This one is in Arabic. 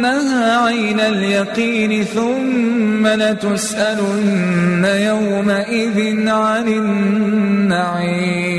لترونها عين اليقين ثم لتسألن يومئذ عن النعيم.